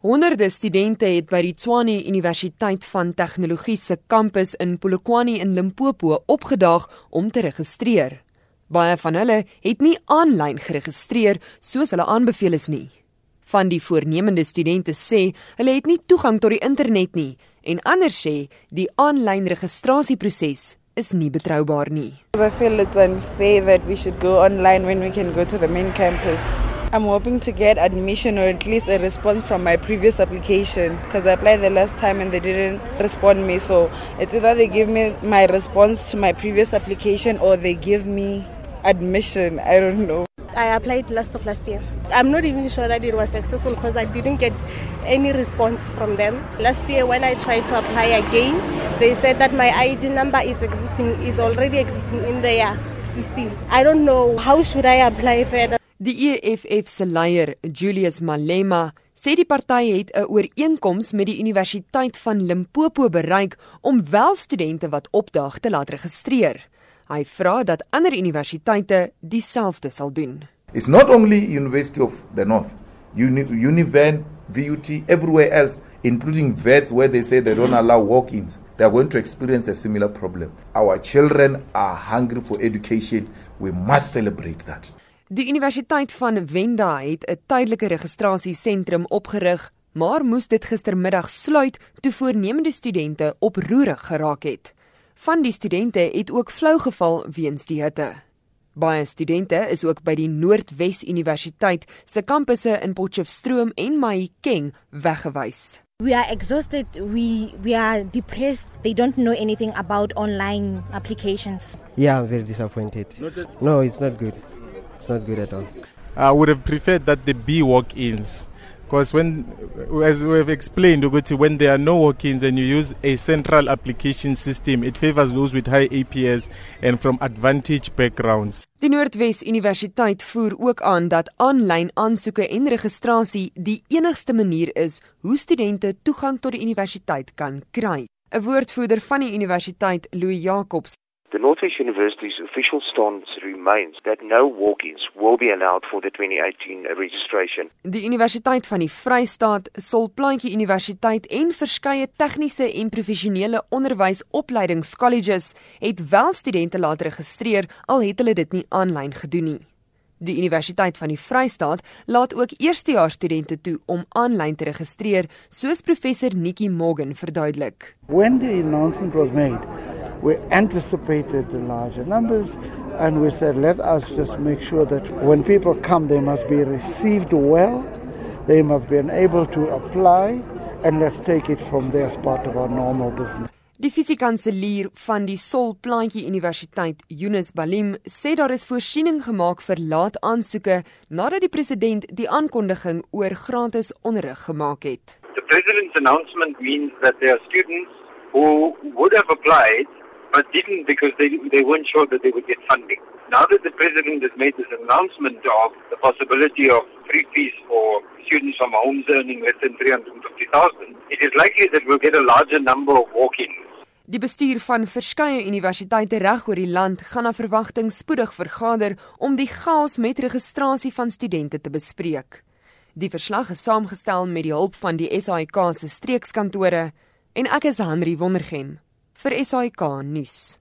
Honderde studente het by die Tshwane Universiteit van Tegnologie se kampus in Polokwane in Limpopo opgedaag om te registreer. Baie van hulle het nie aanlyn geregistreer soos hulle aanbeveel is nie. Van die voornemende studente sê hulle het nie toegang tot die internet nie en ander sê die aanlyn registrasieproses is nie betroubaar nie. I feel it's unfair that we should go online when we can go to the main campus. I'm hoping to get admission or at least a response from my previous application because I applied the last time and they didn't respond me. So it's either they give me my response to my previous application or they give me admission. I don't know. I applied last of last year. I'm not even sure that it was successful because I didn't get any response from them. Last year when I tried to apply again, they said that my ID number is existing is already existing in their system. I don't know how should I apply further. Die EFF se leier, Julius Malema, sê die party het 'n ooreenkoms met die Universiteit van Limpopo bereik om wel studente wat opdaag te laat registreer. Hy vra dat ander universiteite dieselfde sal doen. It's not only University of the North, Uni Univen, VUT, everywhere else, including VETs where they say they don't allow walk-ins. They are going to experience a similar problem. Our children are hungry for education. We must celebrate that. Die Universiteit van Venda het 'n tydelike registrasiesentrum opgerig, maar moes dit gistermiddag sluit toe voornemende studente oproerig geraak het. Van die studente het ook flou geval weens die hitte. Baie studente is ook by die Noordwes Universiteit se kampusse in Potchefstroom en Mahikeng weggewys. We are exhausted. We we are depressed. They don't know anything about online applications. Yeah, I'm very disappointed. No, it's not good. It's not good at all. I would have preferred that there be walk-ins. Because when, as we have explained, when there are no walk-ins and you use a central application system, it favors those with high APS and from advantage backgrounds. Die Noordwes Universiteit voer ook aan dat aanlyn aansoeke en registrasie die enigste manier is hoe studente toegang tot die universiteit kan kry. 'n Woordvoerder van die universiteit, Louis Jacobs, The Northwest University's official stance remains that no walk-ins will be allowed for the 2018 registration. Die Universiteit van die Vrystaat, Solplaatjie Universiteit en verskeie tegniese en professionele onderwysopleidingskolleges het wel studente laat registreer al het hulle dit nie aanlyn gedoen nie. Die Universiteit van die Vrystaat laat ook eerstejaarsstudente toe om aanlyn te registreer, soos professor Nikki Morgan verduidelik. When the announcement was made, we anticipated the larger numbers and we said let us just make sure that when people come they must be received well they must be able to apply and let's take it from there as part of our normal business Die fisiekanselier van die Solplaatjie Universiteit, Yunus Balim, sê daar is voorsiening gemaak vir laat aansoeke nadat die president die aankondiging oor gratis onderrig gemaak het. The president's announcement means that there are students who would have applied but didn't because they they weren't sure that they would get funding. Now that the president has made this announcement of the possibility of free fees for students from homes earning less than 350,000, it is likely that we'll get a larger number of walk-ins. Die bestuur van verskeie universiteite reg oor die land gaan na verwagting spoedig vergader om die chaos met registrasie van studente te bespreek. Die verslag is saamgestel met die hulp van die SAIK se streekskantore en ek is Henry Wondergem vir SAK nuus.